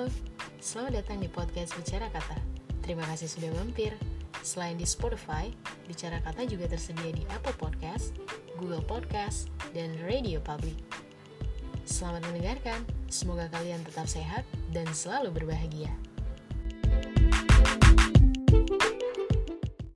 Halo, selamat datang di podcast Bicara Kata. Terima kasih sudah mampir. Selain di Spotify, Bicara Kata juga tersedia di Apple Podcast, Google Podcast, dan Radio Public. Selamat mendengarkan. Semoga kalian tetap sehat dan selalu berbahagia.